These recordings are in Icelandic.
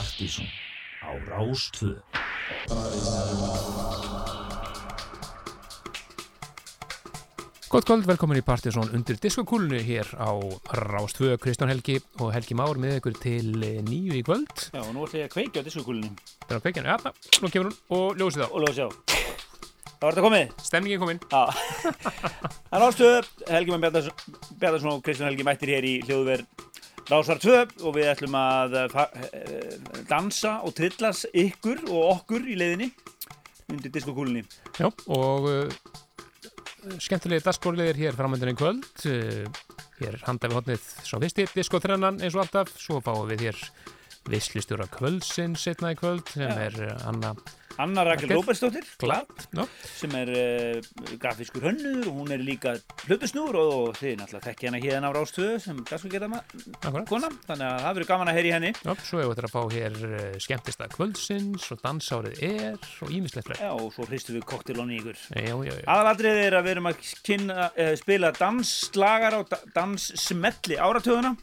Partíson á Rástvö Gótt kvöld, velkomin í Partíson undir diskokúlunu hér á Rástvö, Kristján Helgi og Helgi Már með ykkur til eh, nýju í kvöld. Já, og nú ætlum ég að kveikja á diskokúlunni Það er á kveikjan, já, það, nú kemur hún og ljósið á. og lofa sjá. Það var þetta komið? Stemningin komin. Já. Það er ástöðu, Helgi Mann Bjarnarsson og Kristján Helgi mættir hér í hljóðverð Rásar 2 og við ætlum að eh, fa- eh, dansa og trillast ykkur og okkur í leiðinni undir diskokúlunni. Já, og uh, skemmtilegi dagskóliðir hér framöndinni kvöld. Uh, hér handa við hotnið svo fyrsti diskotrennan eins og alltaf. Svo fáum við hér vislistjóra kvöldsinn setna í kvöld sem Já. er Anna Anna Rakel Glatt. Já, sem er uh, grafískur hönnur og hún er líka hlutusnúr og, og þið náttúrulega þekki hana hérna á Rástöðu sem dagskurgerðama akkurat. kona, þannig að það verður gaman að heyri henni. Já, svo hefur þetta að fá hér uh, skemmtista kvöldsins og dansárið er og ímislegt. Já, og svo hristum við koktelón í ykkur. Aðalatrið er að við erum að kynna, uh, spila dansslagar og da danssmelli áratöðuna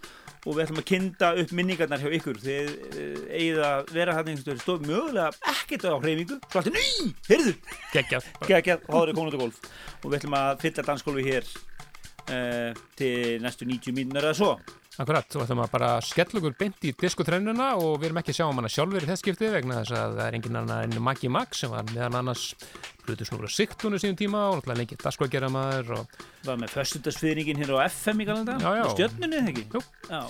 og við ætlum að kynna upp minningarnar hjá ykkur. Þið uh, eigið að vera hann einhvern veginn stóð mögulega ekkert á hreyfingu. Svo alltaf, ný, heyrðu, Geggjað. geggjað, þá er út á golf og við ætlum að fylla dansgólfi hér uh, til næstu 90 mínúnar eða svo Akkurat, þú ætlum að bara skella okkur beint í diskotrennuna og við erum ekki að sjá um hana sjálfur í þess skipti vegna þess að það er engin annar en Maggi Mag sem var meðan annars hlutusnúra Sigtunu síðan tíma og náttúrulega lengi daskvækjara maður og var með föstudasfyrningin hér á FM í galanda já. stjörnunni, ekki? Jú. Já,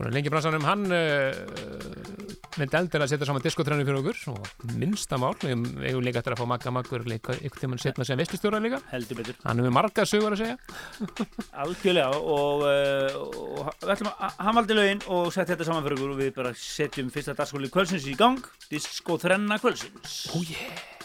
búin lengi bransanum hann uh, myndi eldir að setja saman diskotrennu fyrir okkur. Og minnsta mál, við eigum líka eftir að fá Magga Maggur líka ykkur tímann setna sem veistlistjóra líka. Heldur betur. Hann hefur marga sögur að segja. Algjörlega og, uh, og við ætlum að hann valdi lögin og sett þetta saman fyrir okkur og við bara setjum fyrsta dagskóli kvölsins í gang Disko þrenna kvölsins Oh yeah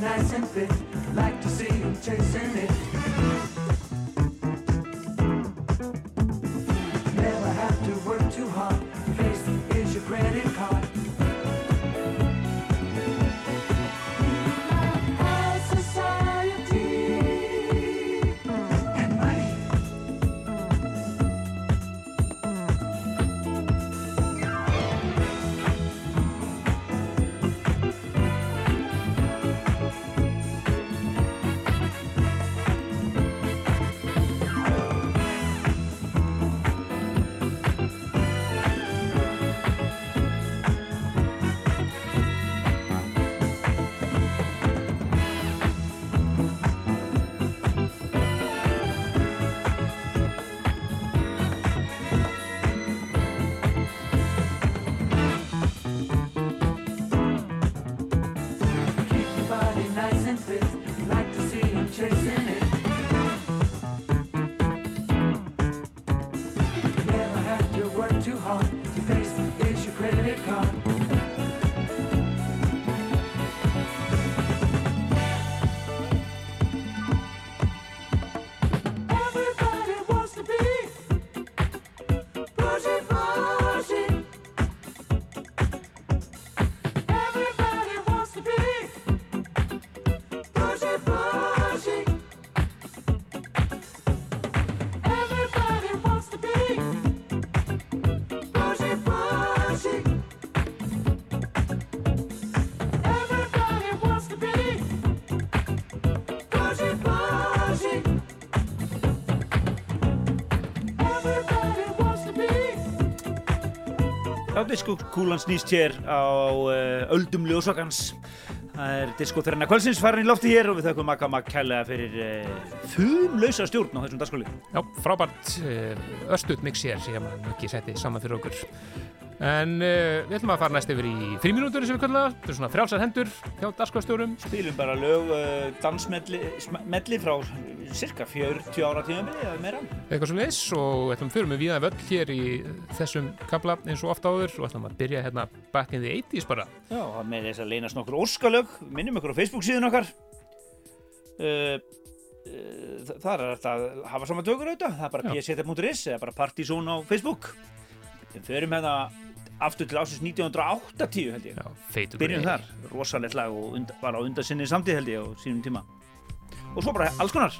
nice and fit. Like to see you chasing it. Diskokúlan snýst hér á uh, öldum ljósakans. Það er disko þrenna kvöldsins farin í lofti hér og við þakkum Magga Magg kærlega fyrir uh, þumlausa stjórn á þessum dagskóli. Já, frábært uh, östuð mix hér sem ekki setti saman fyrir okkur. En uh, við ætlum að fara næst yfir í fríminútur sem við kallum það. Þetta er svona frjálsar hendur hjá dagskóðstjórum. Spilum bara lög uh, dansmelli sm- melli frá cirka 40 ára tímabili eða meira. Eitthvað svo leis og við ætlum fyrir með viða völl hér í þessum kabla eins og ofta áður og ætlum að byrja hérna back in the 80s bara. Já, það með þess að leynast nokkur óskalög, minnum ykkur á Facebook síðan okkar. Uh, uh, það er hægt að hafa saman tökur auðvitað, það er bara Já. pseta.is eða bara partysón á Facebook. Við förum hérna aftur til ásins 1980 held ég. Já, Byrjum þar, rosalegt lag og und, var á undan sinni samtíð held ég á sínum tíma. Og svo bara alls konar.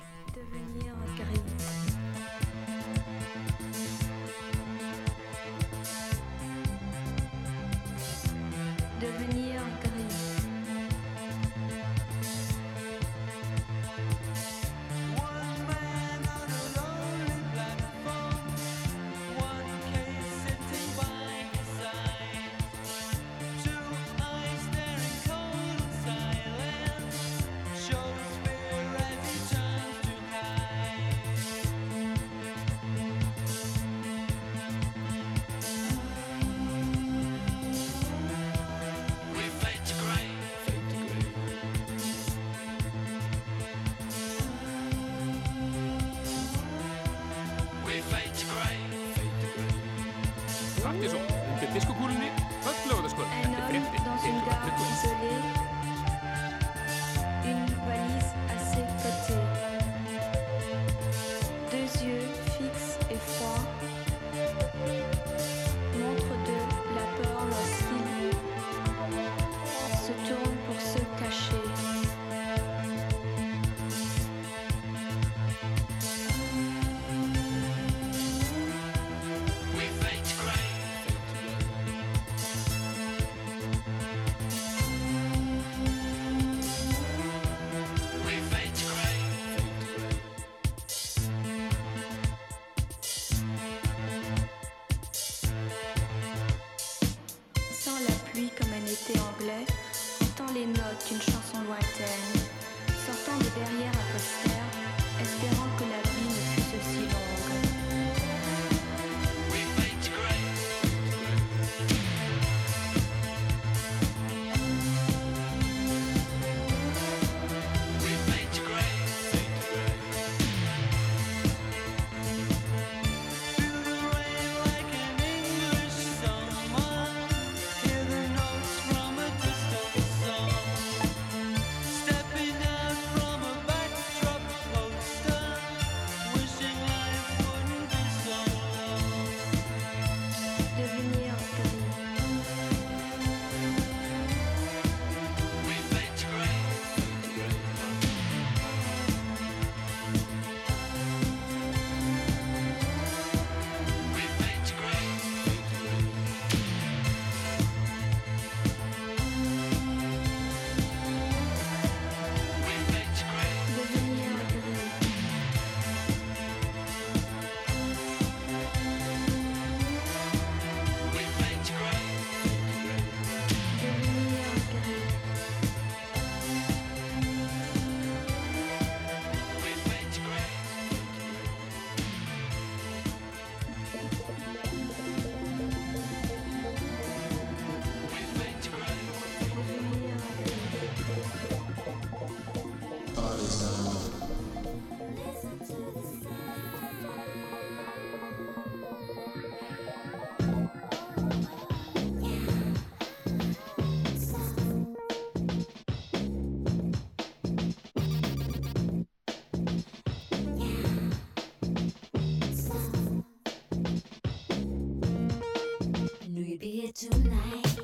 Tonight,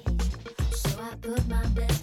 so I put my best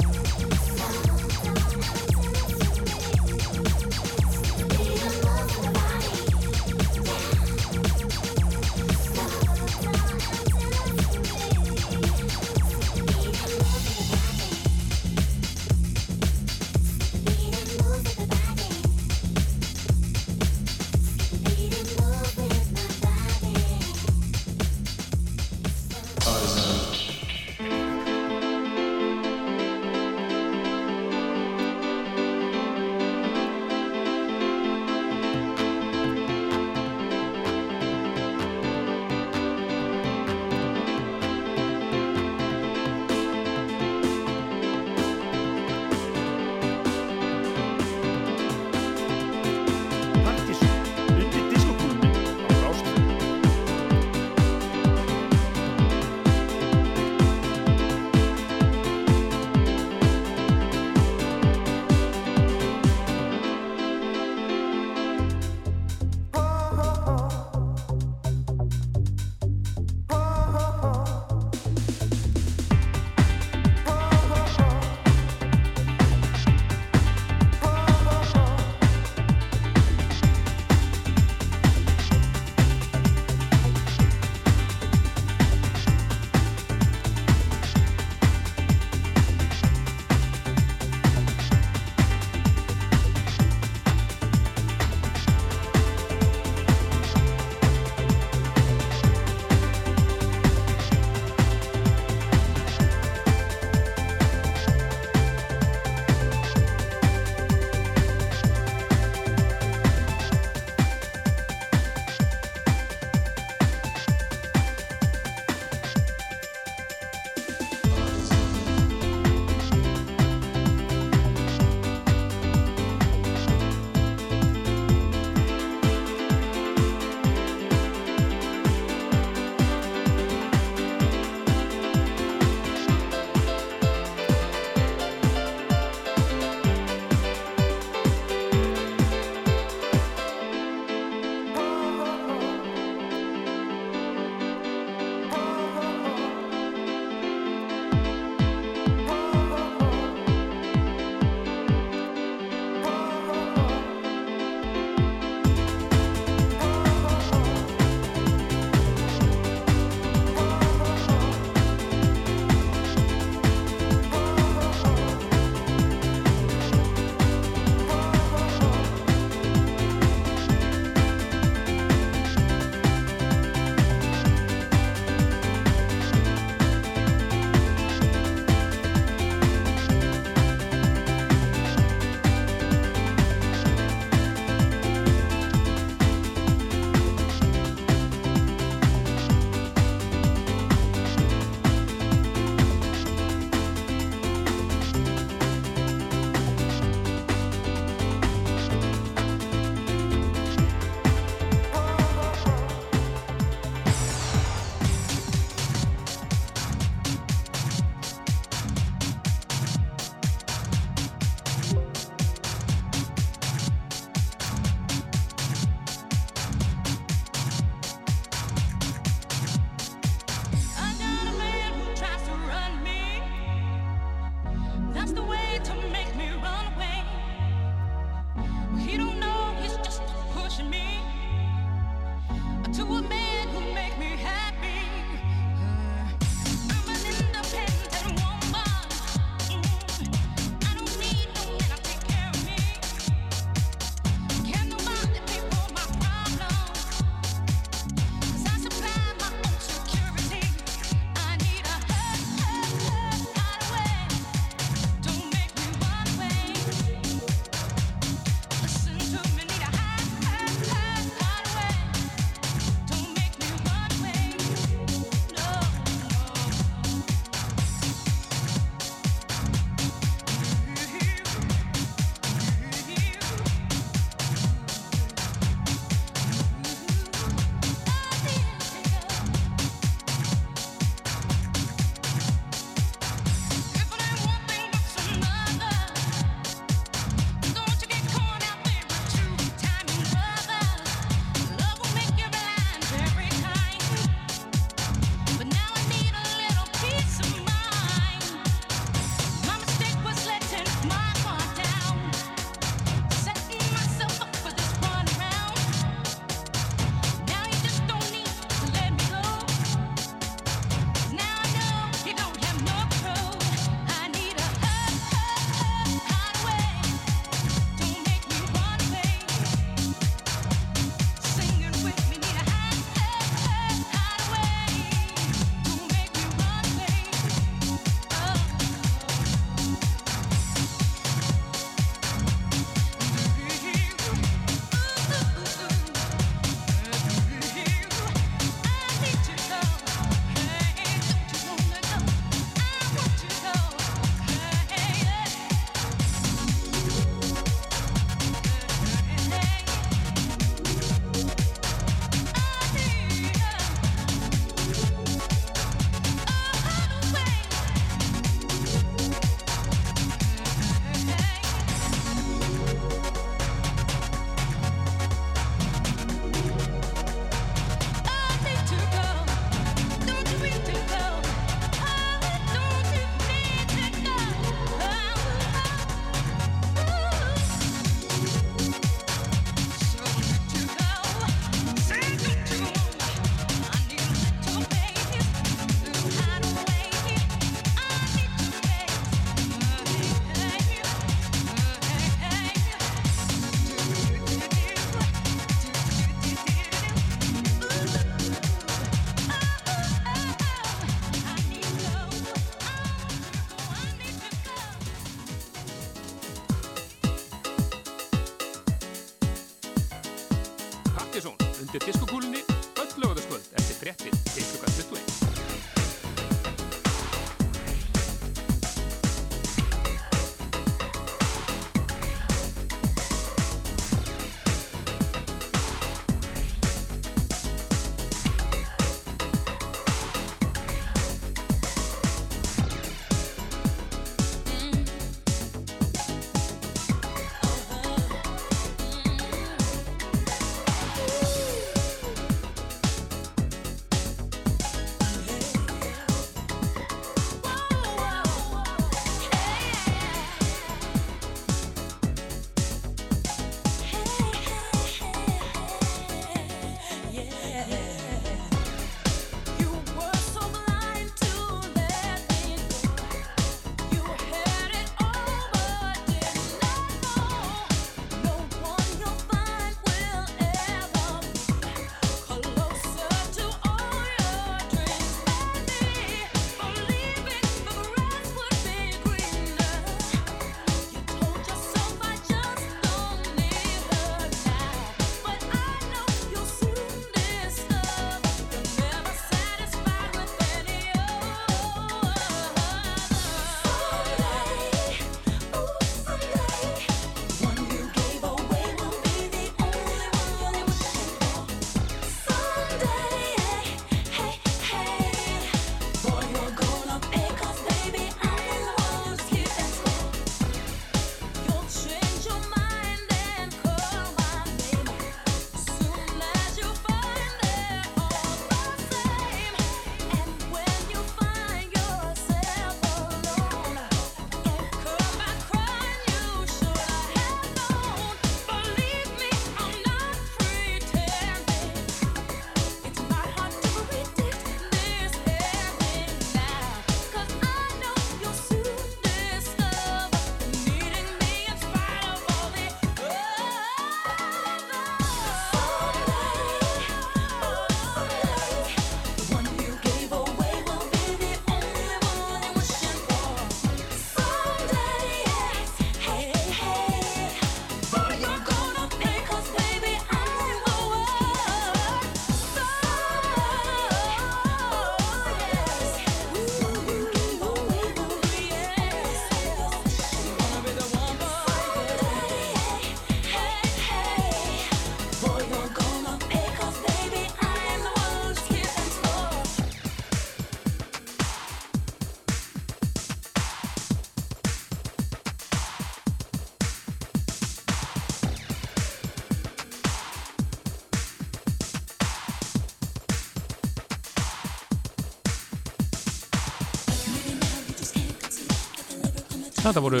Þetta voru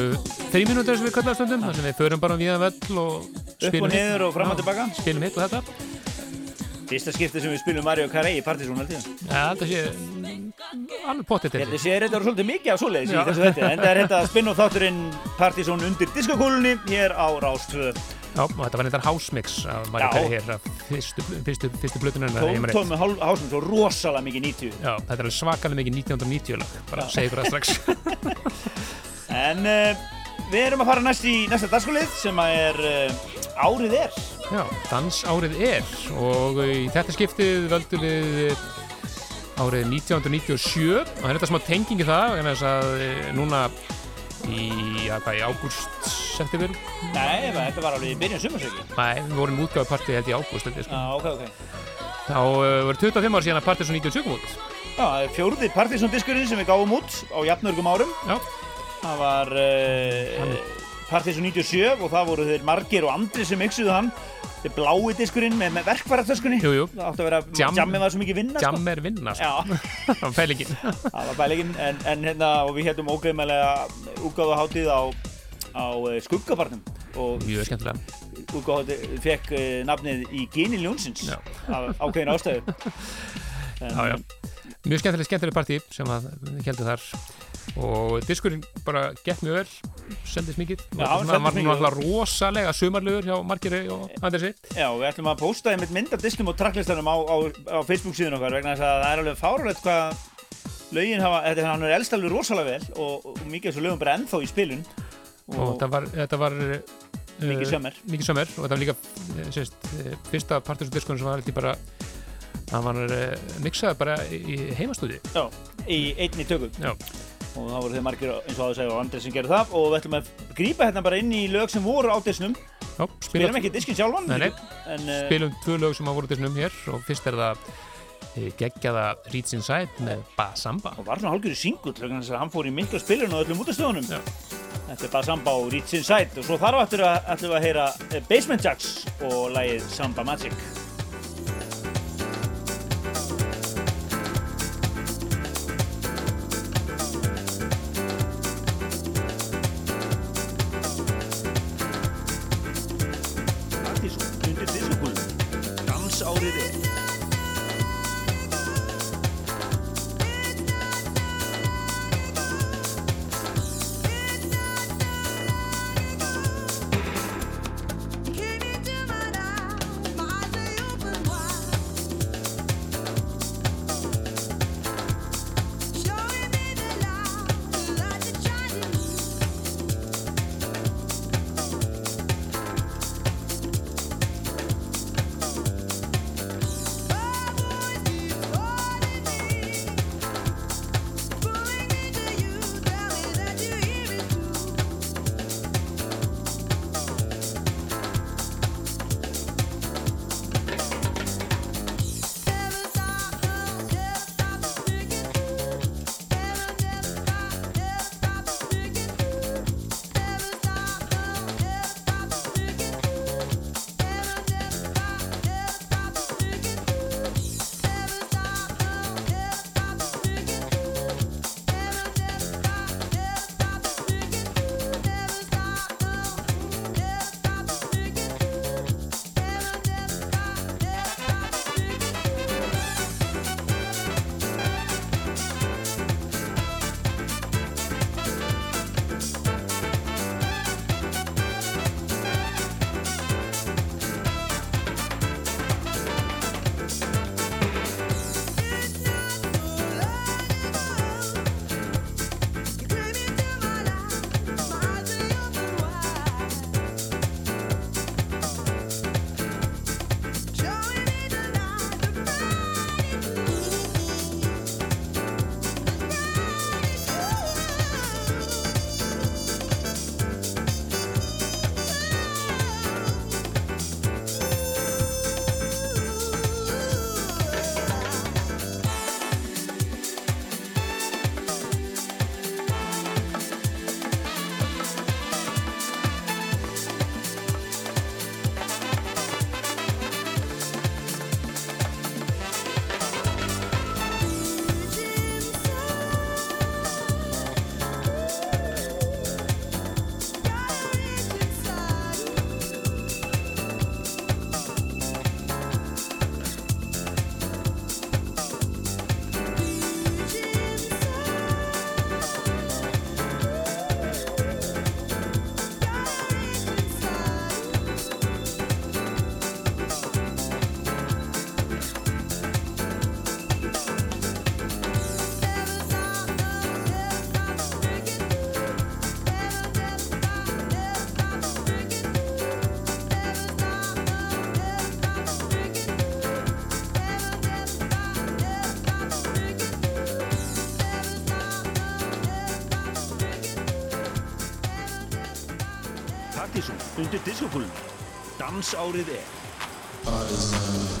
þrjí mínútur sem við kallaðum stundum, þar sem við förum bara við vell og Upp og niður og fram og tilbaka. Spilum hitt og þetta. Fyrsta skipti sem við spilum Mario Carey í Partizón. Ja, þetta sé alveg. Ég held að sé þetta eru svolítið mikið af svoleiðis í þessu þetta. En það er þetta spin-off þátturinn Partizón undir diskokúlunni hér á Rás 2. Já, og þetta var neitt hásmix að maður Já. kæri hér af fyrstu, fyrstu, fyrstu blötunum Tóm, tóm með hál- hásum svo rosalega mikið 90. Já, þetta er svakalega mikið 1990 lag, bara segja ykkur það strax. En uh, við erum að fara næst í næsta dagskolið sem að er uh, Árið er. Já, dansárið er og í þetta skiptið völdum við árið 1997 og það er þetta smá tengingi það en þess að eh, núna í, já, hvað, í ágúst, september Nei, þetta var alveg í byrjun sumarsöki. Nei, við vorum útgáðupartið held í ágúst held ég, sko. Já, ok, ok. Þá uh, voru 25 ár síðan að partið svo 97 kom út Já, það er fjórði Partizón diskurinn sem við gáum út á jafnörgum árum. Já, Það var uh, Partizón 97 og það voru þeir margir og andri sem yksuðu hann. Er blái diskurinn með, með jú, Það átti að vera, Jam- jammið var svo mikið vinna. sko. jam er vinna sko. Já, Það var fælingin það var bælegin. En, en hérna, og við heldum ógreifmælega útgáðu hátíð á, á eh, skuggabarnum. Og Mjög skemmtilega útgáðu fekk uh, nafnið í Gini Ljónsins. Af ákveðin ástæðu. En, Já, já Mjög skemmtileg, skemmtileg partí sem að heldur þar og diskurinn bara gekk mjög vel seldist mikið það var mikið. alltaf rosalega sumarlugur hjá Margeri og Andersi Já, við ætlum að posta einmitt mynd af disknum og tracklistanum á, á, á Facebook síðan okkar vegna þess að það er alveg fárulegt hvað lögin hafa, þetta hann er elst alveg rosalega vel og, og mikið af þessu lögum bara ennþá í spilun og þetta var, þetta var Mikið Eh, sömmer. mikið sömmer og þetta var líka eh, sérst, eh, fyrsta partursudiskun sem var ég bara hann var uh, mixaði bara í heimastúdi Já, í einni tökum Já. Og þá voru þeir margir eins og að segja og Andri sem gerði það. Og við ætlum að grípa hérna bara inn í lög sem voru á disnum. Já, spilum ekki diskin sjálfan Nei, nei. en uh, spilum tvö lög sem voru þessum hér. Og fyrst er það eh, geggjaða Reach Inside með Basamba og var svona hálfgjörðu singull þess að hann fór í mikla spilun og öllum útastöðunum. Þetta er bara Samba og Reach Inside. Og svo þar á eftir að að heyra eh, Basement Jacks og lagið Samba Magic undir diskokúlum Dans árið er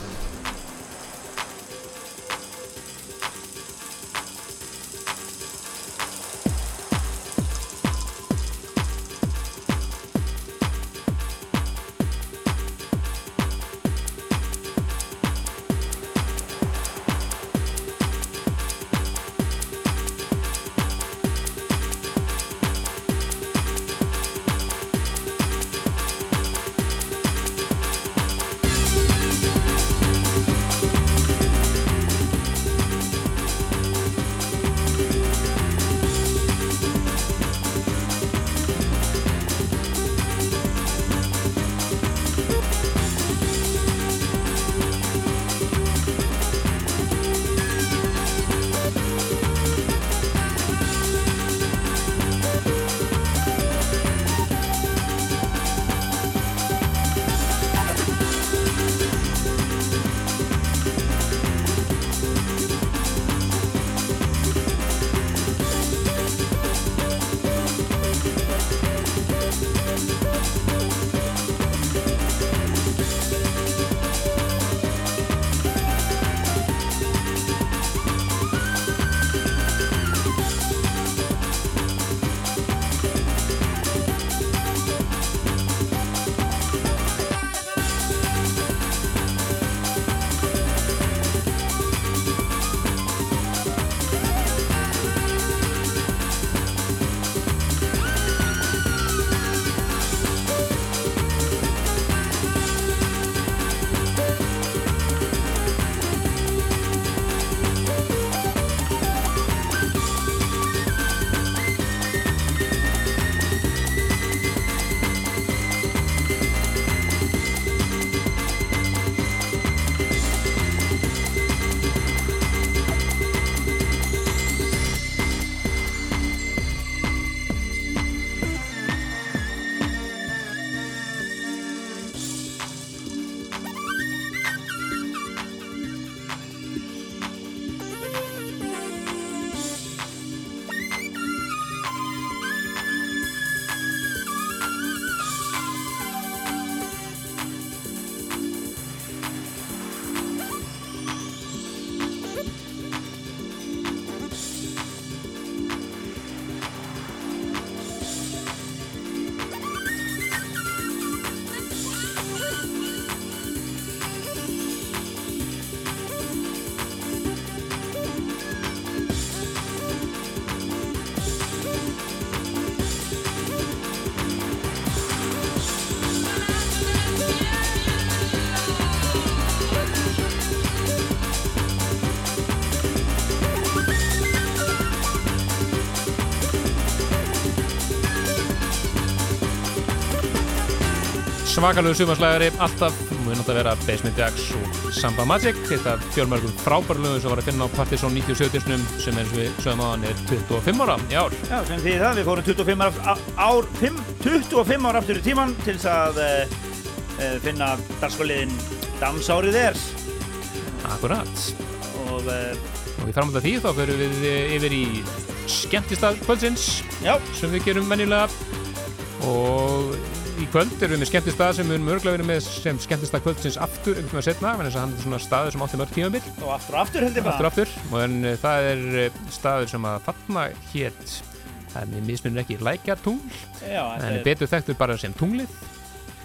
svakalegu sumarslægari alltaf, mun átt að vera Basement Jacks og Samba Magic, þetta fjölmörgum frábærlögum sem var að finna á Partisan 97 sem eins og við sögum á hann er 25 ára í ár. Já, sem því það, við fórum 25 ár, ár 5, 25 ár aftur í tíman til þess að uh, finna dagsskóliðin Dansárið er Akkurat. og uh, Og í framhald af því þá fyrir við yfir í skemmtistað kvöldsins já, sem við gerum mennilega og í kvöld erum við með skemmtistað sem við erum örgulega verið með sem skemmtistað kvöldsins aftur einhvern veginn setna, en þess að hann er svona staður sem átti mörg tímabil. Og aftur og aftur held ég aftur bara aftur og en uh, það er uh, staður sem að þarna hétt það er mér mismunir ekki lækjartungl en er betur þekktur bara sem tunglið.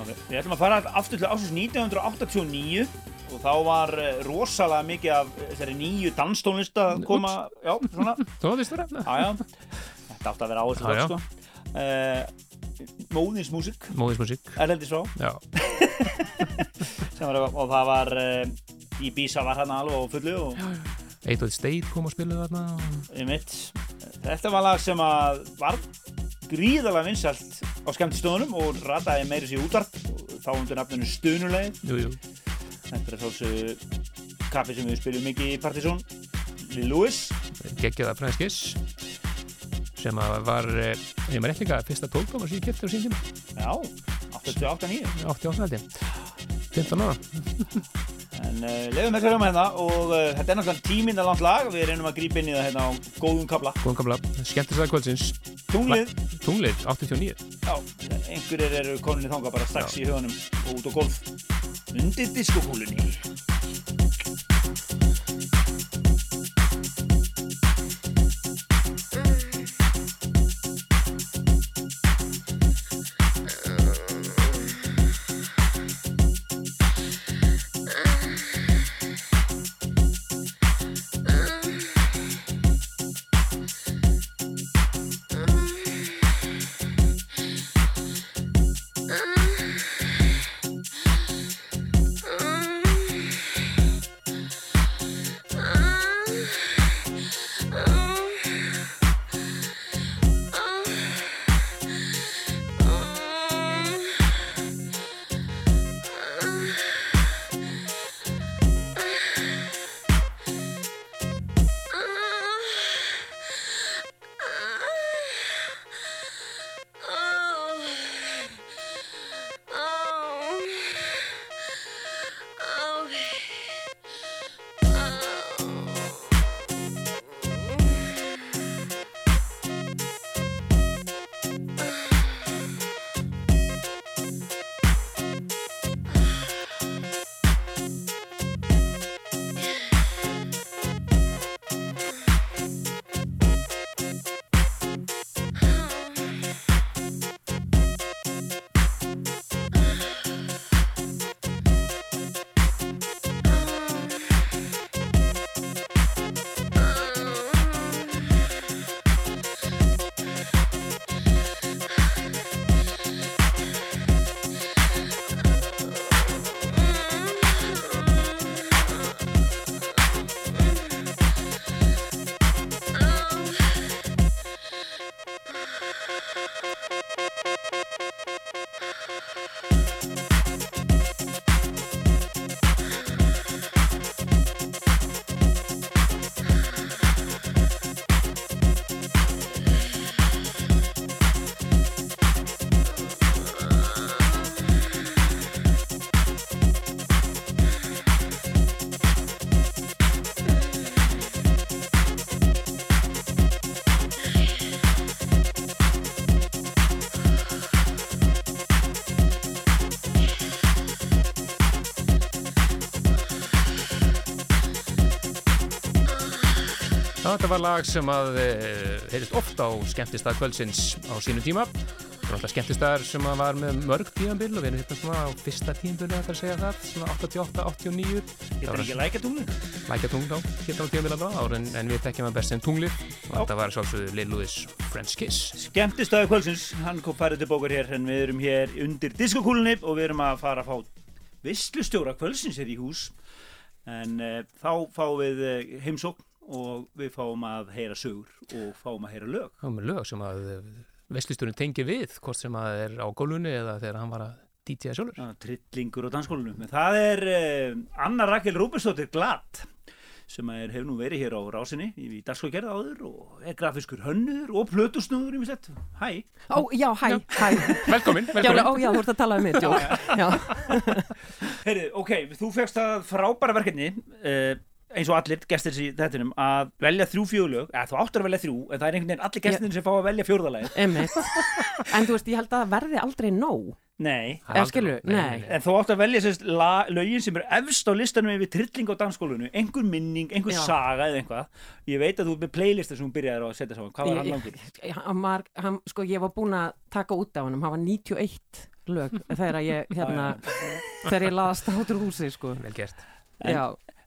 Okay. Við ætlum að fara aftur til ásins 1989 og þá var uh, rosalega mikið af þessari nýju danstónlist að koma, já, svona. Það? Já, já, þetta átti að vera áherslu Móðinsmúsik, Móðismusík erlendis frá var, og það var uh, Ibiza var hann alveg á fullu og Eitt og State kom að spila þarna og... þetta var lag sem að var gríðalega vinsælt á skemmtistöðunum og rataði meiri sér útvarp þá undir Jú, jú, þetta er þálsu kappi sem við spilum mikið í Partizón. Lil Lewis geggjaða franskis sem var, eh, ég maður rétt líka fyrsta tólkóma sem ég kefti á sín tíma. Já, 88-9 88 held ég. 15 ára. En uh, lefum þessu hljóma hérna og uh, þetta er náttúrulega tíminda langt lag. Við reynum að grípa inn í það hérna á góðum kabla Góðan gamla, skemmtist það kvöldsins. Tunglið, Tunglið, 89 já, einhverjir eru koninni þanga bara strax í huganum og út á golf undir diskokúlunni þetta var lag sem að uh, heyrist oft á skemmtistað kvöldsins á sínu tíma. Það var alltaf skemmtistaðar sem að var með mörg tíambil og við erum hérna svona á fyrsta tíambili að segja það, svona 88, 89. Þetta er ekki lækja tunglið Lækja tungl á, hérna á tíambil alltaf ára en, en við tekjum að best sem tunglið og þetta var sjálfsögðu Lil Louis French Kiss. Skemmtistöðu kvöldsins, hann kom farið til bókar hér en við erum hér undir diskokúlunni og við erum að fara að fá visslustjóra kvöldsins hér í hús en uh, þá fáum við uh, heimsókn og við fáum að heyra sögur og fáum að heyra lög Það var með lög sem að veistlistjórin tengi við, hvort sem að er á gólunni eða þegar hann var að DJ sjálfur Já, Trillingur á dansskólanum. En Það er uh, Anna Rakel Rúbensdóttir Glatt sem er, hefur nú verið hér á rásinni í, dagskóðgerð áður og er grafiskur hönnur og plötusnúður í sett. Hæ. Ó, já, hæ, hæ. Velkomin, Já, velkomin ó, já, þú ert að tala um mitt, já. já. Heyrðu, ok, þú fegst það frábæra verkefni uh, eins og allir gestir í þettinum að velja þrjú fjögulög, eða þú áttur að velja þrjú en það er einhvern veginn allir gestirinn sem fá að velja Einmitt. En þú veist, ég held að það verði aldrei nóg. Nei, er Eða aldrei- skilurðu? Nei. en þú áttu að velja sérst lögin sem er efst á listanum yfir trilling á dansskólinu, einhver minning, einhver Já. saga eða eitthvað. Ég veit að þú ert með playlista sem hún byrjaði að setja saman, hvað var hann langur? Hann var, hann, sko, ég var búin að taka út af hann, hann var 91 lög þegar ég, hérna, þegar ég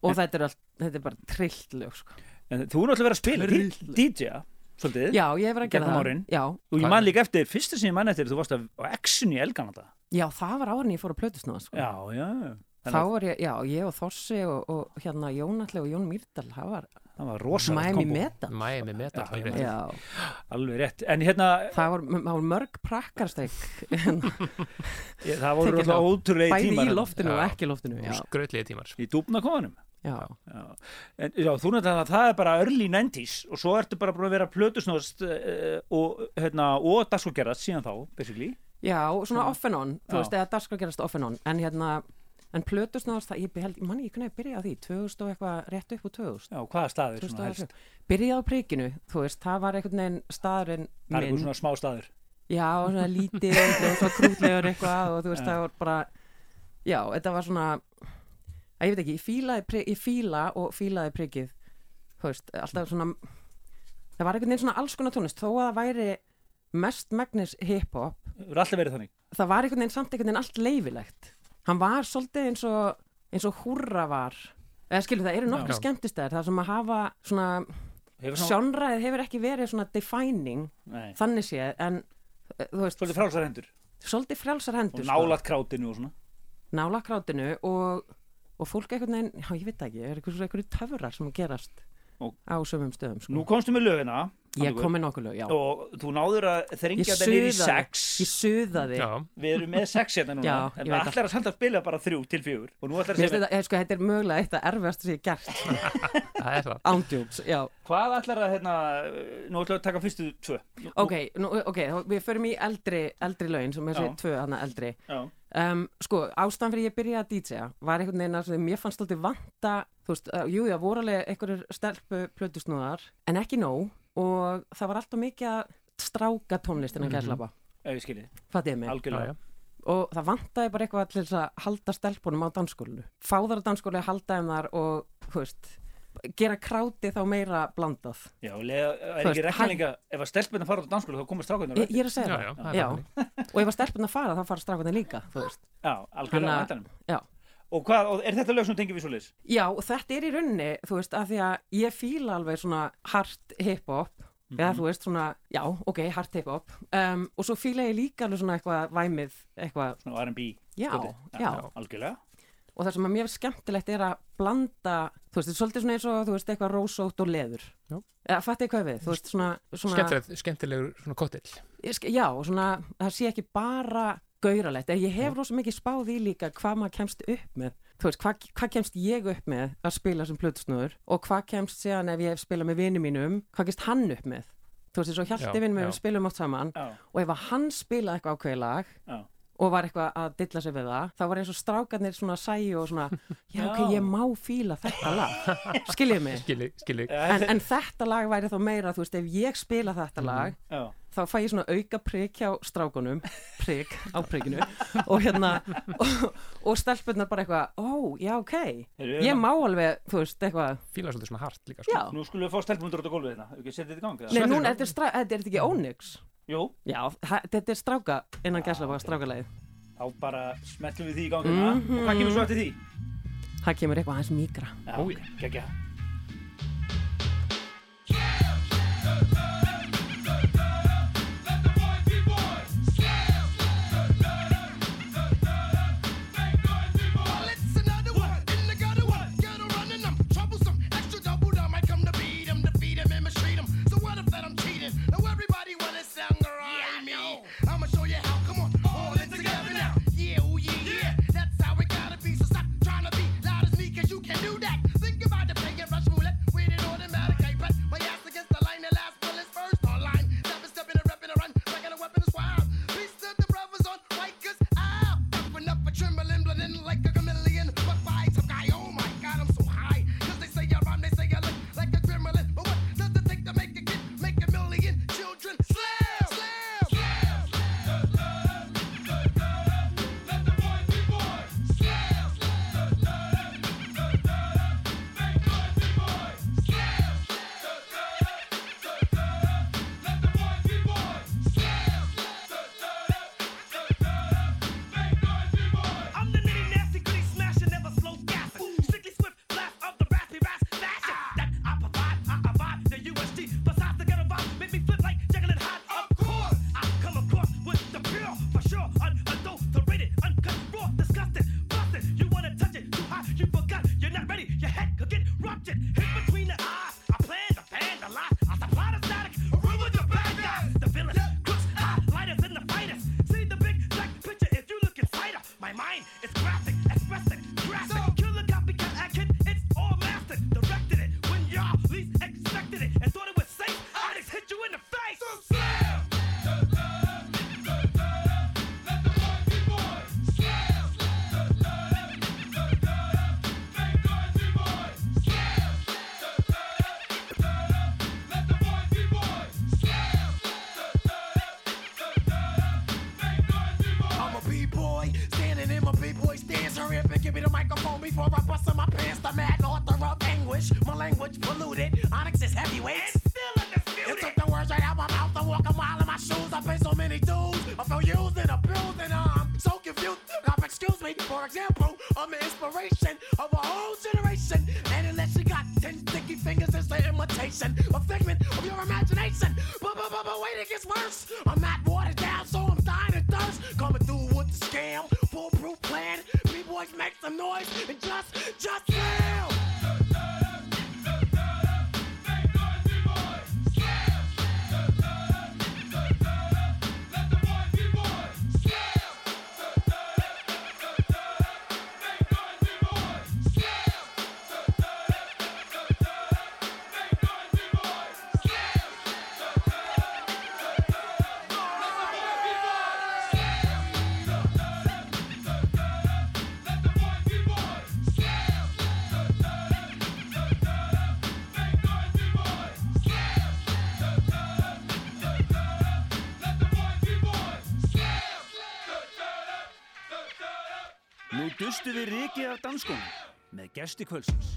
sko. Já, og þetta er, allt, þetta er bara trillt lög, sko. En þú er náttúrulega verið að spila Tryllt. DJ-a, svolítið Já, ég hef verið að gera Gegnum það. árin. Já, og ég man líka eftir, fyrsta sem ég man eftir þú varst að- á X-unu í Elganata já, það var árin ég fór að plötusnáða, sko. Já, já, Þá var ég, já, ég og Þorsi og, og hérna Jónalli og Jón Mýrdal, það var það var rosalegt Miami kombo. Metal. Miami Metal Já, alveg ég rétt. Já, Alveg rétt, en hérna það var, það var mörg prakkarsteg ég, það voru Tekið alltaf þá. ótrúlega bæði tímar í loftinu og Já. ekki í loftinu já, Skrautlegi tímar í dúbnakofanum já. Já. En, já, þú nefnir að það er bara early 90s og svo ertu bara búin að vera plötusnóðast uh, og, hérna, og dagskógerðast síðan þá, basically já, svona off and on þú Já. veist, eða gerast off and on en hérna, en plötusnáðast það, ég held, manni, ég kunni að byrja á því 2000 og eitthvað rétt upp úr 2000 Já, hvaða staðir svona 2007. helst? byrjaði á prikinu, þú veist, það var einhvern veginn staðurinn Það er minn eitthvað svona smá staður já, svona lítið og svo krútlegur eitthvað og þú veist, Já. það var bara já, þetta var svona að ég veit ekki, ég fílaði, ég fíla og fílaði þú veist, alltaf svona það var einhvern veginn svona alls konar tónlist þó að það væri mest megnis hip-hop. Það var einhvern veginn samt einhvern veginn allt leifilegt hann var svolítið eins og eins og húrra var. Eða skilur það eru nokkri Já. skemmtistæðir það sem að hafa svona sjónræðið hefur ekki verið svona defining nei, þannig séð en eh, þú veist, svolítið frálsar hendur. Svolítið frjálsar og hendur nálat krátinu og svona. Nála krátinu og, og fólk einhvern veginn, já ég veit það ekki er eitthvað svona einhverju töfrar sem gerast Og- á sömum stöðum sko. Nú komstu með lögina ég kom með nokkuð lög, já. Og þú náður að ég þrengja þetta niður í suðaði, sex. Ég suðaði. Já, Við erum með sex hérna núna. Já, En ég veit allir að samt að spila bara þrjú til fjögur? Og nú ætlar Mér að finnst segja þetta, eh, sko, þetta er mögulega eitt af erfiðast sem ég hef gert. Það er það. Ándjúks, já. Hvað ætlar að, hérna, nú ætlar að taka fyrstu tvö? Nú- ok, nú, ok, þá- við förum í eldri eldri lögin sem þessi Já. tvö hana eldri. Já, um, sko, ástæðan fyrir ég byrjaði að DJ var einhvern veginn að mér fannst alltaf vanta þú veist, uh, jú, já, voru alveg einhverjur stelpu plötusnúðar, en ekki nóg og það var alltaf mikið að stráka tónlist innan Mhm. gæslapa, ef ég skiljið, fattið mig. Algjörlega. Og það vantaði bara eitthvað til þess að halda stelpunum á dansskólinu fá þar á dansskóli að halda þeim þar og, þú veist, gera kráti þá meira blandað Já, lega, er ekki rekninga Ef að stelpunni fara út á dansskóla þá komast strákunar ég, ég er að segja Já, það já, það er Já. þannig. og ef að stelpunna fara þá fara strákunni líka þú veist. Já, algjörlega að- já. Og, hvað, og er þetta lög sem tengir við svo leys? Já, þetta er í rauninni, þú veist, af því að ég fíla alveg svona hard hip-hop, eða þú veist svona, já, ok, hard hip-hop, um, og svo fíla ég líka alveg svona eitthvað væmið, eitthvað, Svona R&B já, já, Algjörlega og það sem að mér finnst skemmtilegt er að blanda, þú veist, þetta er svolítið svona eins og, þú veist, eitthvað rósótt og leður. Já. Eða, fattu hvað við, þú veist, svona, svona, Skemmtileg, skemmtilegur svona kottill já, og svona, það sé ekki bara gauralegt, en ég hef rosa mikið spáð í líka hvað maður kemst upp með. Þú veist, hvað, hvað kemst ég upp með að spila sem plötusnúður? Og hvað kemst síðan ef ég hef spilað með vini mínum hvað kemst hann upp með? Þú veist, svo Já, hjalti já. við spilum átt saman. Já, og ef að hann spilaði eitthvað ákveði lag já og var eitthvað að dilla sig við það þá var eins og strákarnir svona sæju og svona já, ok, ég má fíla þetta lag. Skiljið mig? Skili, skili en, en þetta lag væri þá meira, þú veist, ef ég spila þetta Mhm. lag Já, þá fæ ég svona auka prik hjá strákunum prik á prikinu og hérna og, og stelpunnar bara eitthvað ó, já ok, ég hérna- má alveg þú veist, eitthvað, Fíla svolítið svona hart líka sko. Nú skulum við fá stelpundur út á gólfið hérna. Ef ekki setja þetta í gang eða? Nei, núna, þetta er, þetta er þetta ekki Onyx Jú, Já, þetta er stráka innan gæsla strákalagið þá bara smettum við því í gang hérna Mhm. Og hvað kemur svo eftir því? Það kemur eitthvað hans mýgra Já, já. geggja example, rikið af danskónum með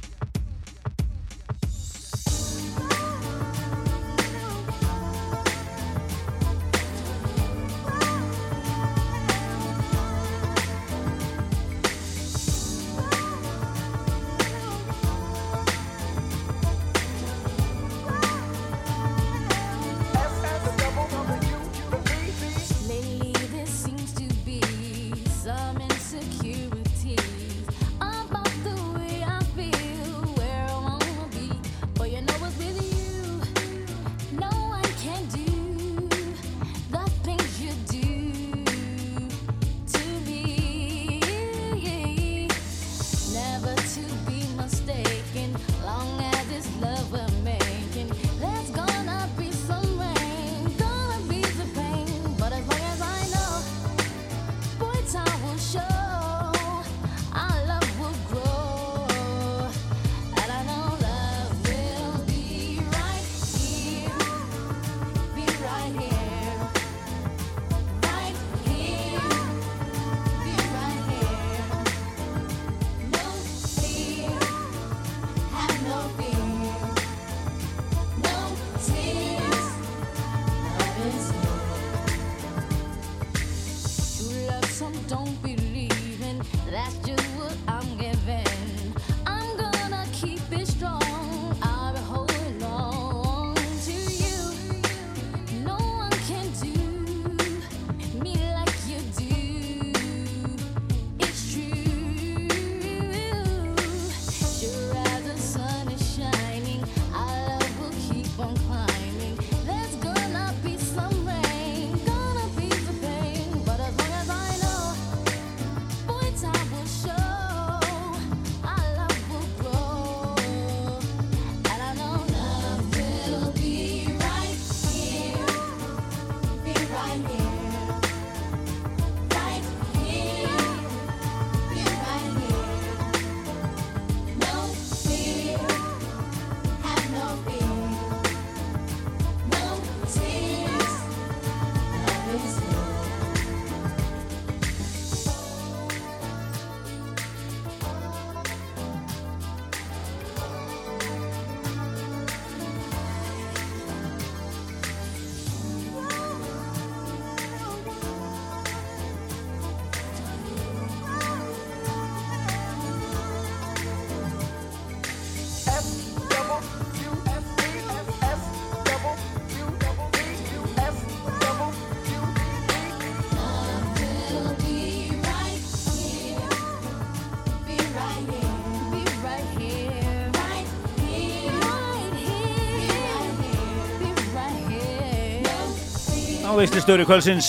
og veistlistjóri kvölsins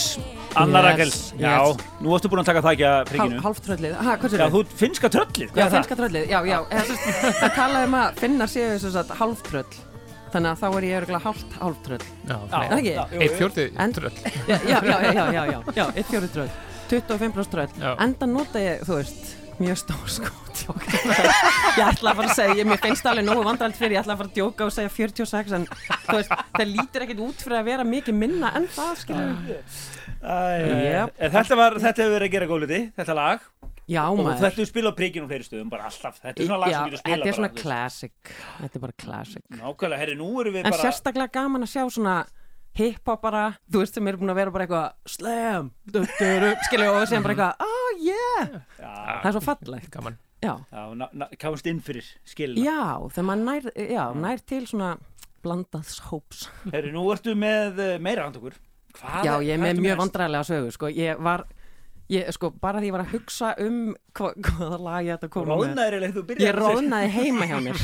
Anna Yes, Rakel Já, yes. nú varstu búin að taka þakja Hál, prigginu hálftröllið, ha, hvað Já, sér þú finnska tröllið, Já, hvað er það? finnska tröllið, já, já. Það talaði um að finna séu sem sagt hálftröll Þannig að þá er ég örgulega hálft hálftröll Já, Já, Er það ekki? já, Eitt En- tröll. Já, já, já, já, já, já, já, eitt fjóri tröll. 25 pluss tröll. Já. Enda nota ég, þú veist, mjög stór sko. Ég ætla að fara að segja, ég, mér finnst alveg nógu vandrald fyrir Ég ætla að fara að djóka og segja 46 En þú veist, það lítur ekkit út fyrir að vera mikið minna en það, skilur Æ, Yep. en Þetta var, þetta hefur verið að gera góðliti, þetta lag. Já, og maður. þetta hefur spilað á fleiri stöðum, bara alltaf. Þetta er svona lag sem getur spilað þetta er svona classic. Þetta er bara classic. Nákvæmlega, herri, nú erum við En bara sérstaklega gaman að sjá svona hip-hop bara, þú veist sem eru búin að vera bara eitthvað slam, skilju og sem bara eitthvað, oh yeah. Já, það er svo fallegt, Gaman. Já. Komast inn fyrir skilina já, þegar maður nær, já, nær til svona blandaðs hóps. Herri, nú ertu með uh, meira Hvað já, ég er með mjög vandræðilega sögu sko, ég var ég, sko, bara því ég var að hugsa um hva, hvaða lag ég ætti að koma eða þú byrjar ég róðnaði heima hjá mér.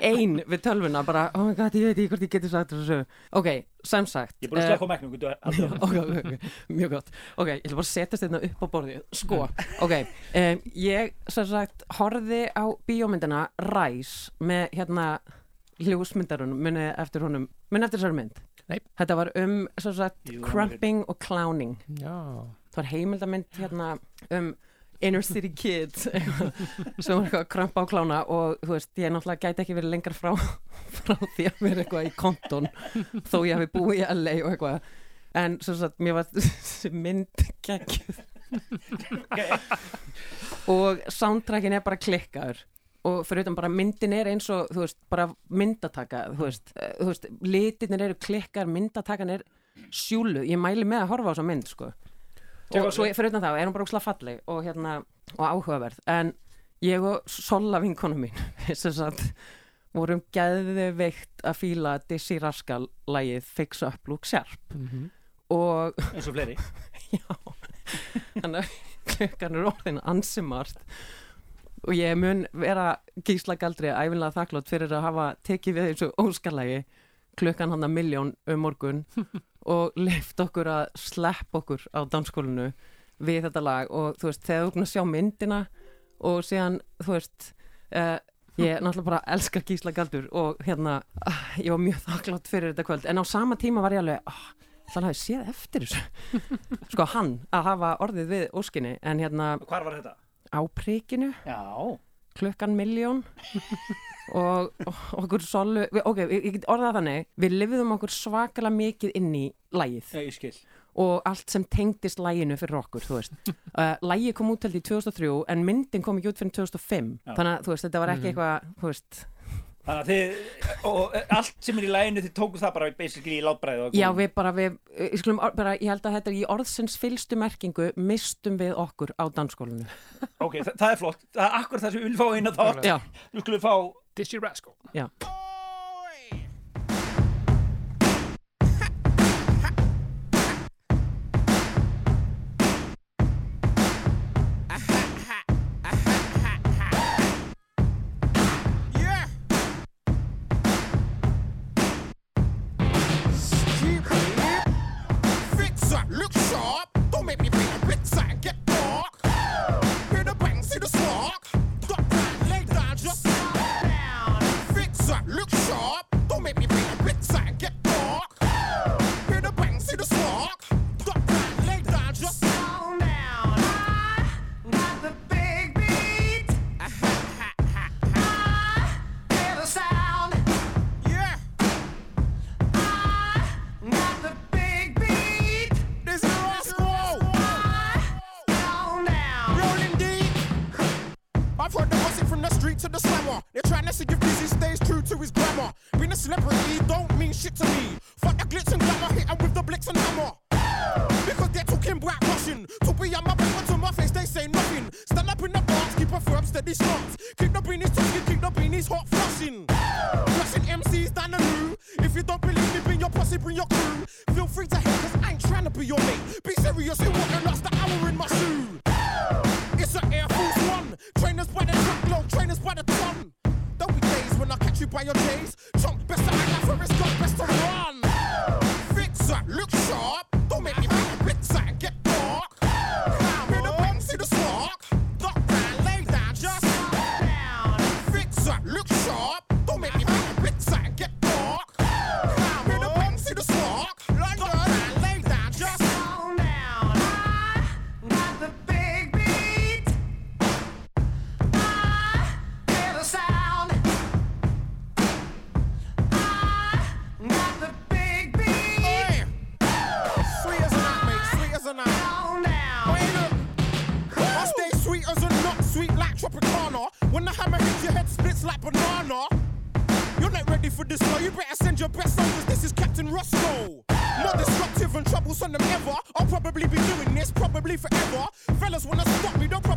Ein við tölvuna bara, oh my god, ég veit ekki hvort ég geti sagt þessu ok, sem sagt Ég er búin að eh, slaka á mæknum Já, ok, ok, ok, mjög gott. Ok, ég ætla bara að setjast þetta upp á borðið. Sko, ok, um, ég sem sagt horfði á bíómyndina Rise með hérna hljósmyndarunum, muni eftir honum muni eftir þessari mynd? Nei. þetta var um sem sagt Jú, cramping og clowning. Já það var heimildamynd hérna um inner city kids eitthvað, sem var eitthvað að krampa á klána og þú veist, ég náttúrulega gæti ekki verið lengar frá, frá því að vera eitthvað í konton þó ég hafi búið í LA og eitthvað. En svo sagt, mér var mynd geggjuð. Og soundtrackin er bara klikkaður. Og fyrir utan bara myndin er eins og þú veist, bara myndataka þú veist, eh, þú veist litirnir eru klikkar, myndatakan er sjúlu, ég mæli með að horfa á þessa mynd sko og svo fyrir utan það er hún bara úkslega falleg og hérna, og áhugaverð. En ég og Sola vinkonu mín vorum geðveikt að fíla Dizzy Rascal lagið Fix Up Look Sharp. Og eins og fleiri. Já. Þannig að klukkan er orðin ansimart og ég mun vera gísla galdri æfinlega þakklátt fyrir að hafa tekið við þessu óskalagi klukkan hann að miljón um morgun og leift okkur að slepp okkur á danskólinu við þetta lag. Og þú veist, þegar þú erum að sjá myndina og síðan, þú veist uh, ég náttúrulega bara elska gísla galdur og hérna, uh, ég var mjög þakklátt fyrir þetta kvöld, en á sama tíma var ég alveg uh, þannig að ég séð eftir þessu. Sko hann að hafa orðið við óskinni en hérna Hvar var þetta? á prikinu. Já, klukkan miljón og, og okkur solu við- ok, ég, get orðað þannig við lifðum okkur svakalega mikið inn í lægið ég skil. Og allt sem tengdist læginu fyrir okkur uh, lægi kom út held í 2003 en myndin kom ekki út fyrir 2005 Já. þannig að veist, þetta var ekki eitthvað þú veist, Þannig að þið, og eh, allt sem er í læginu þið tóku það bara basically í látbræði og já við bara við, ég, skulum, bara, ég held að þetta er í orðsins fylstu merkingu mistum við okkur á dansskólinu Ok, það, það er flott, það er akkur það sem við viljum fá á þátt. Nú skulum við fá Dizzy Rascal já Yeah.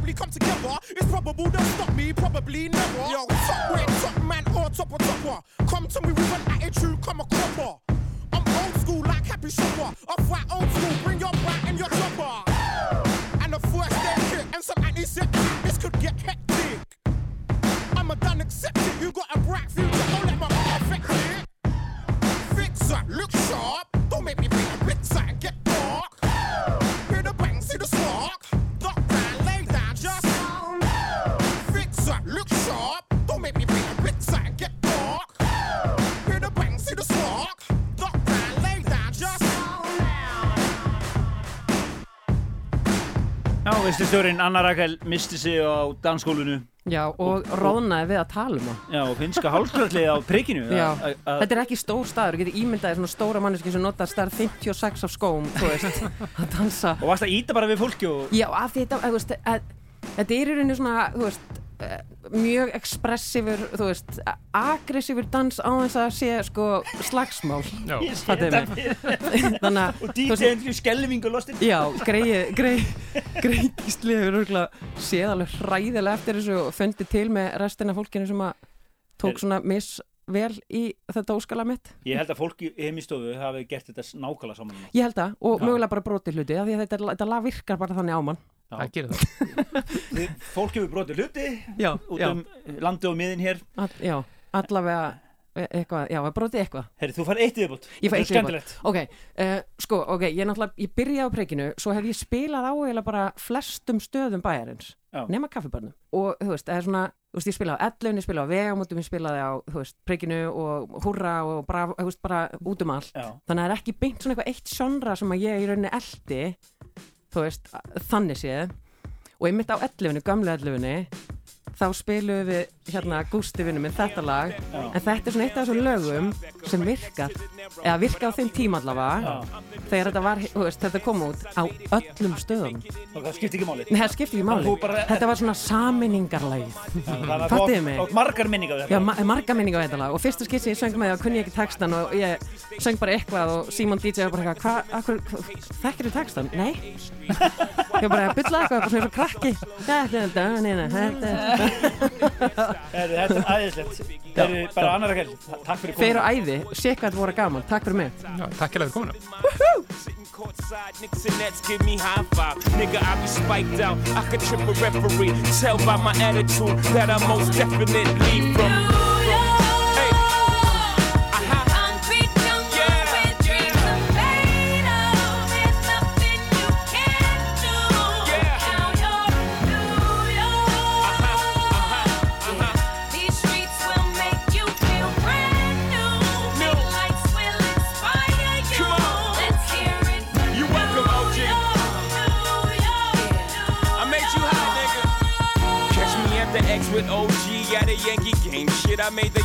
Probably come together. It's probable they'll stop me, probably never. Yo, top red, top man or topper topper. Come to me with an attitude, come a cropper. I'm old school like Happy Shopper. I fight old school, bring your brat and your chopper. And a first aid kit and some antiseptic. This could get hectic. I'm a done accepted. You got a bright future, don't let Stjórinn Anna Rakel misti sig á dansskólinu Já, og róðnaði við að tala um það Já, og finnska hálskröllið á prikkinu. Já, þetta er ekki stór staður, getur ímyndaði svona stóra manneski sem notar stærð 56 af skóm, þú veist, að dansa. Og varst að íta bara við fólki og Já, af því þetta, þú veist, þetta er í rauninni svona, þú veist, mjög ekspressífur, þú veist, aggressífur dans á þess að sé, sko, slagsmál. Já. Ég sé þetta fyrir. Þannig að, og Andrew skelvingu lostin Já, greið, greið, greið gísli hefur örgulega séð alveg hræðilega eftir þessu og fundið til með restina fólkinu sem að tók svona misvel í þetta óskala mitt. Ég held að fólki í heimistofu hafi gert þetta nákvæmlega saman Ég held það og mögulega bara brotið hluti af því að þetta, þetta lag virkar bara þannig á mann. Það gerir það. Fólk hefur brotið hluti Já, út já. um landi og miðin hér All, já, allavega e- eitthvað, já, brotið eitthvað. Herri, þú fær eitt fæ eitt Skemmtilegt viðbót. Ok, uh, sko, ok, ég náttúrulega, ég byrjaði á preikinu, svo hef ég spilað á eiginlega bara flestum stöðum bæjarins, Já. nema kaffibarnum. Og, þú veist, það er svona, þú veist, ég spilaði á ellun, ég spilaði á vegamótum, ég spilaði á, þú veist, preikinu og húrra og bara, þú veist, bara út um allt. Já. Þannig að það er ekki beint svona eitthvað eitt sjónra þú veist, þannig séð. Og einmitt á ellunni, gamlu ellunni, þá spilum við hérna Gústi vinnu minn þetta lag. En þetta er svona eitt af þessum lögum sem virkar. Eða virka á þeim tíma allavega þegar þetta var, veist, þetta kom út á öllum stöðum. Og það skipti ekki máli. Nei, það skiptir ekki máli. bara- þetta var svona þú fattiði mig? átt margar minningar við Já, þetta ma marga minninga á þetta lag. Og fyrsta skipti ég söng með það kunni ég ekki textan og ég söng bara eitthvað og Simon DJ var bara eitthvað, þekkir þú textan? Nei. Ég bara bylla eitthvað, svona og krakki þetta er þetta, neina, þetta Herri, Þetta er æðislegt. Herri, bara annar að kell Takk fyrir Fyrir komuna á æði, sé hvað þetta voru gaman, takk fyrir mig. Já, takk fyrir komuna. Sitting I made the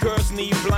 Girls need blind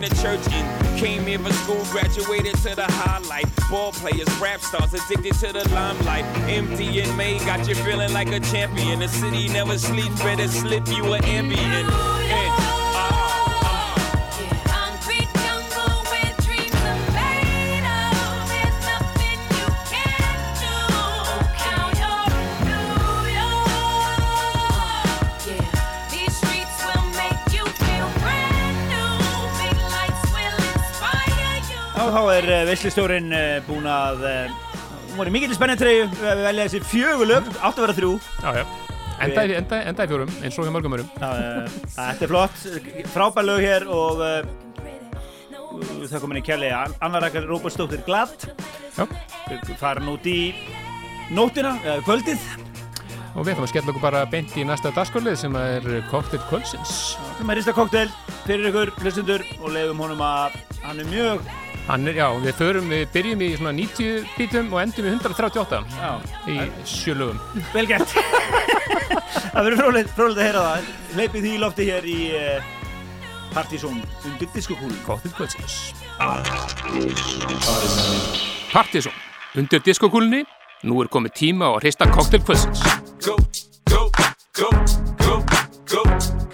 the church in. Came here for school, graduated to the highlight. Ball players, rap stars, addicted to the limelight. Empty in May, got you feeling like a champion. The city never sleeps, better slip you an ambient. And, Já, þá er uh, veislistjórin uh, búin að uh, hún var í mikill spennitreyju við velja þessi fjögur lög, átt að vera þrjú Já, já. Enda, í- enda, enda í fjórum, eins og hjá mörgum örum. Þetta er flott, frábær lög hér og uh, það komin í kjærlega Anna Rækjar Róbersdóttir Glatt Já. farin út í nóttina, eða kvöldið Og við ætlum að skella okkur bara beint í næsta dagskólið sem er Cocktail Kvölsins. sem er rista koktel fyrir ykkur hlustundur og leiðum honum að hann er mjög er, já, við förum, við byrjum í svona 90 bítum og endum í 138 Já. í sjölugum. vel gert Það verður frólægt, frólægt að heyra það hleypið því í lofti hér í uh, Partizón undir diskokúlum Cocktail Kvölsins. Partizón, undir diskokúlunni, nú er komið tíma á að hrista Cocktail Kvölsins. go, go, go, go, go,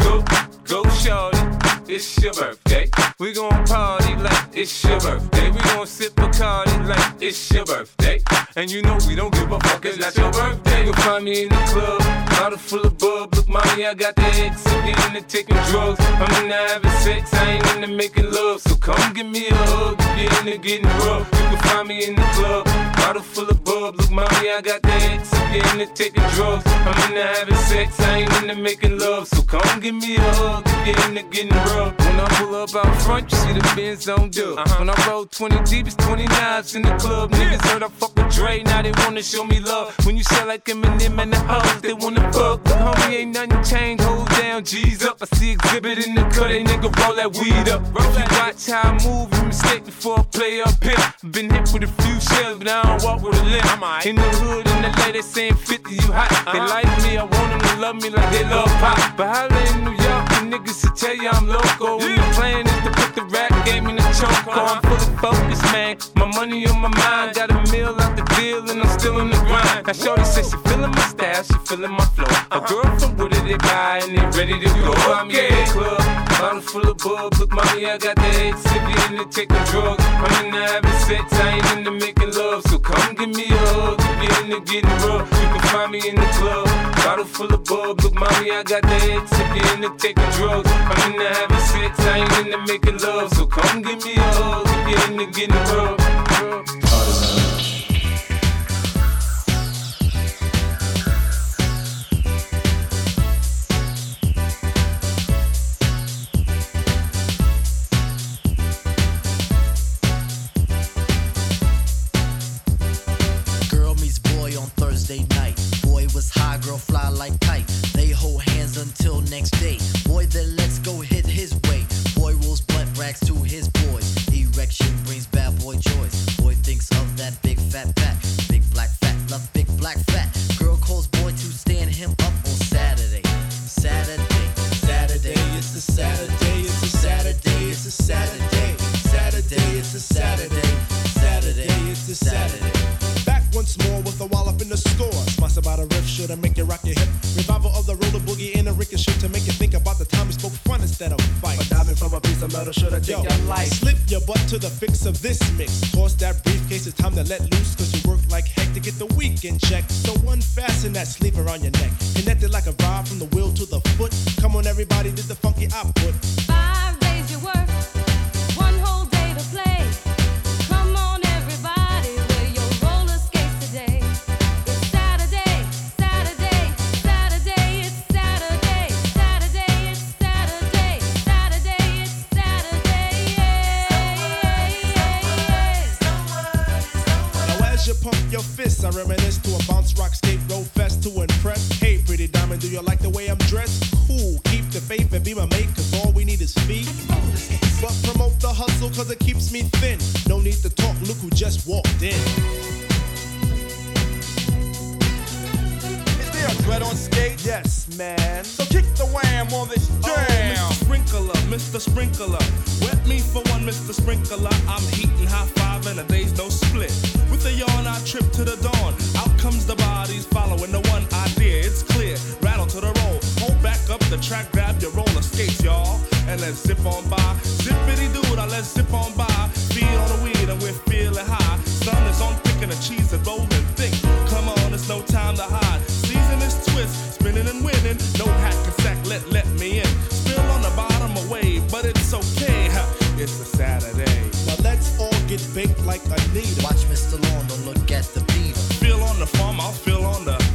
go, go, shorty. It's your birthday. We gon' party like it's your birthday. We gon' sip Bacardi like it's your birthday. And you know we don't give a fuck, it's not your birthday. You'll find me in the club, bottle full of bub. Look, mommy, I got the X. I'm getting into taking drugs. I'm into having sex, I ain't into making love. So come give me a hug if you're into getting rough. You can find me in the club, bottle full of bub. Look, mommy, I got the X. I'm getting taking drugs. I'm into having sex, I ain't into making love. So come give me a hug if you're into getting rough. When I pull up out front, you see the Benz on dub. Uh-huh. When I roll 20 deep, it's 29s in the club. Niggas heard I fuck with Dre, now they wanna show me love. When you sell like Eminem and the hoes, they wanna fuck. But homie, ain't nothing changed. Hold down, G's up. I see exhibit in the cut, they nigga roll that weed up. Roll that. Watch how I move, you mistake before I play up here. Been hit with a few shells, but I don't walk with a limp. In the hood, in the lady saying 50, you hot. They like me, I want them to love me like they love pop. But holla in New York, the niggas to tell you I'm loco. When the plan is to put the rap game in the choke. I'm fully focused, man. My money on my mind, got a meal out the deal, and I'm still in the grind. Now, Shorty says she feeling my style, she feeling my flow. A girl from Wooded, they buy, and they ready to go. I'm in the club, bottle full of bub. Look, mommy, I got the head sippy into taking drugs. I'm into having sex, I ain't into making love. So come give me a hug if you're into getting rough. You can find me in the club, bottle full of bub. Look, mommy, I got the head sippy into taking drugs. I'm into having sex, I ain't into making love. So come give me a hug if you're into getting rough. On Thursday night. Boy was high, girl fly like kite. They hold hands until next day. Boy then let's go hit his way. Boy rolls blunt racks to his boys. Erection brings bad boy joys. Boy thinks of that big fat fat. Big black fat, love big black fat. Girl calls boy to stand him up on Saturday. Saturday, Saturday, it's a Saturday, it's a Saturday, it's a Saturday. Saturday, it's a Saturday. Saturday, it's a Saturday. In the score. Smash about a riff, should make you rock your hip. Revival of the roller boogie in a ricochet to make you think about the time we spoke fun instead of fight. A diamond from a piece of metal should have take your life. Slip your butt to the fix of this mix. Toss that briefcase, it's time to let loose. Cause you work like heck to get the weekend check. So unfasten that sleeve around your neck. Connected like a rod from the wheel to the foot. Come on, everybody, did the funky output. Pump your fists. I reminisce to a bounce rock skate road fest to impress. Hey, pretty diamond, do you like the way I'm dressed? Cool, keep the faith and be my mate, cause all we need is feet. But promote the hustle, cause it keeps me thin. No need to talk, look who just walked in. Is there a dread on skate? Yes, man. So kick the wham on this Oh, jam. Mr. Sprinkler, Mr. Sprinkler. Wet me for one, Mr. Sprinkler. I'm heating high five and a day's no split. With a yawn, I trip to the dawn. Out comes the bodies following the one idea. It's clear. Rattle to the roll. Hold back up the track, grab your roller skates, y'all. And let's zip on by. Zippity dude, I let's zip on by. Feel the weed and we're feeling high. Sun is on thick and the cheese is rolling thick. Come on, it's no time to hide. Season is twist, spinning and winning. No hack and sack, let let me in. Spill on the bottom away, but it's okay. It's a Saturday. Now let's all get baked like Anita. I'll feel on the.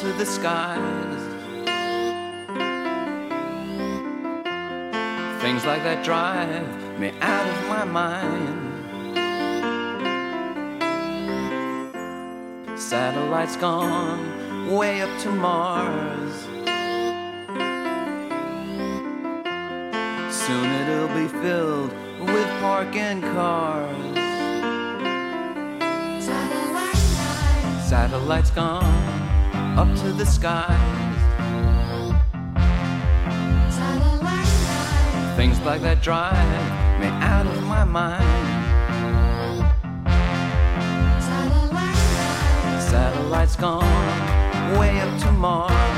to the skies. Things like that drive me out of my mind. Satellites gone way up to Mars. like that drive me out of my mind. Satellites gone way up to Mars.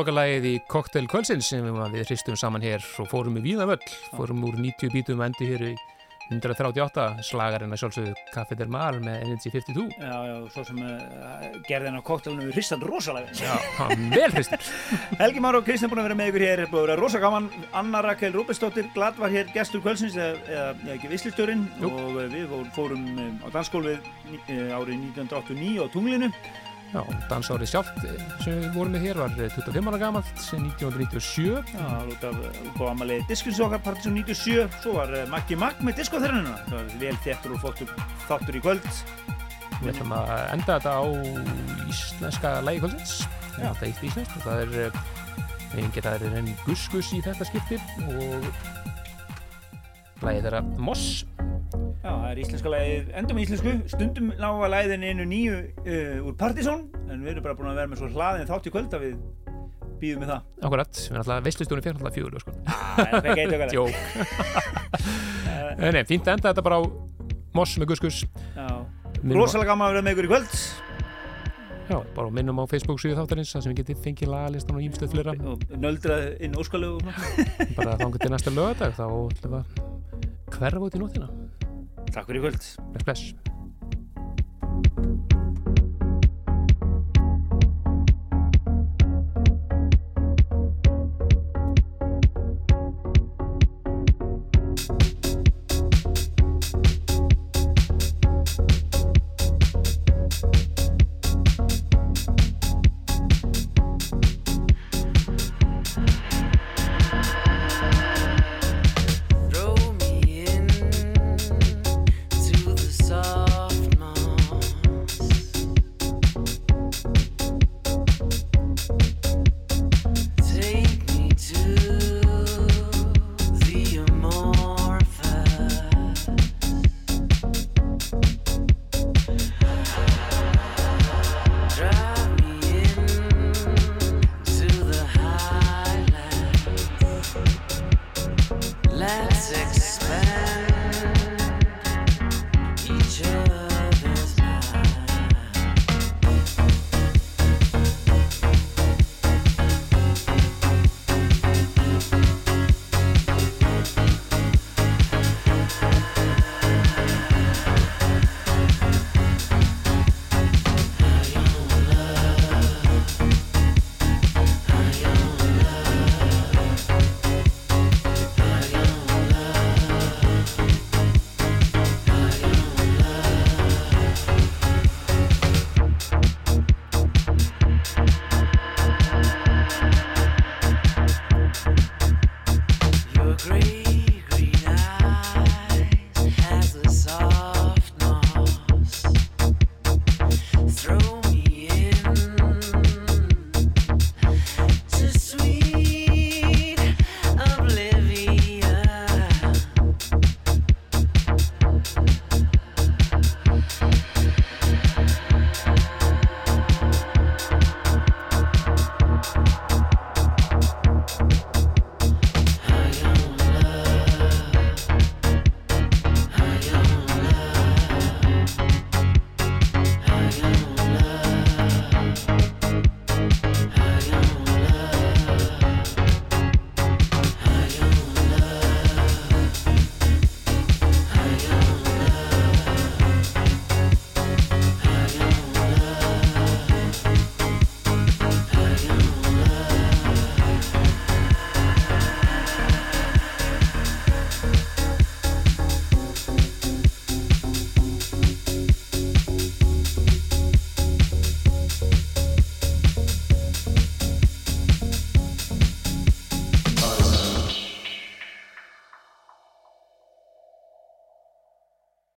Þetta lokalagið í Cocktail Kvölsins sem við hristum saman hér og fórum í Víðavöll, fórum úr 90 bítum og endi hér í 138 slagarinn að sjálfsögðu Café del Mar með Energy 52. Já, já, svo sem uh, gerði hennar koktelinu við hristan rosalega. Já, hann vel hristur. Helgi Már og Kristján búin að vera með ykkur hér, búin að vera rosa gaman. Anna Rakel Rúbestóttir, glad var hér gestur kvöldsins, eða, ekki vislistjórin og eh, við fór- fórum um, á dansskólfið uh, árið 1989 á tunglinu. Já, dansárið sjálft eh, sem við vorum með hér var eh, 25 ára gamalt sem 1997. Já, út af útbáðamalegi Diskuns okkar, Partiðsson 97, svo var uh, Maggi Mag með diskoþernuna. Það var vel þettur og flottur þáttur í kvöld. Við ætlum að enda þetta á íslenska lægi kvöldsins. Þetta er eitt íslenskt og það er eh, við geta það er enn guskus í þetta skipti og lægið þeirra Moss. Já, það er íslenska lagið, endum í íslensku, stundum lága lagðin einu nýju uh, úr Partiðsson, en við erum bara búin að vera með svo hlaðin þátt í kvöld að við býðum með það. Akkurat, við erum alltaf veistlustjónu fyrir alltaf fjögur sko. það er ekki eitt okkar. Jók Nei, nei, fínt að enda þetta bara á Moss með guskus Já, rosalega gaman að vera með ykkur í kvöld. Já, bara minnum á Facebook síðu þáttarins sem við getið fengið lagalistan og ímstöð flera Og nöldrað inn óskalögu bara þangur til næsta lögadag þá hverfa út í nóttina. Takk fyrir kvöld.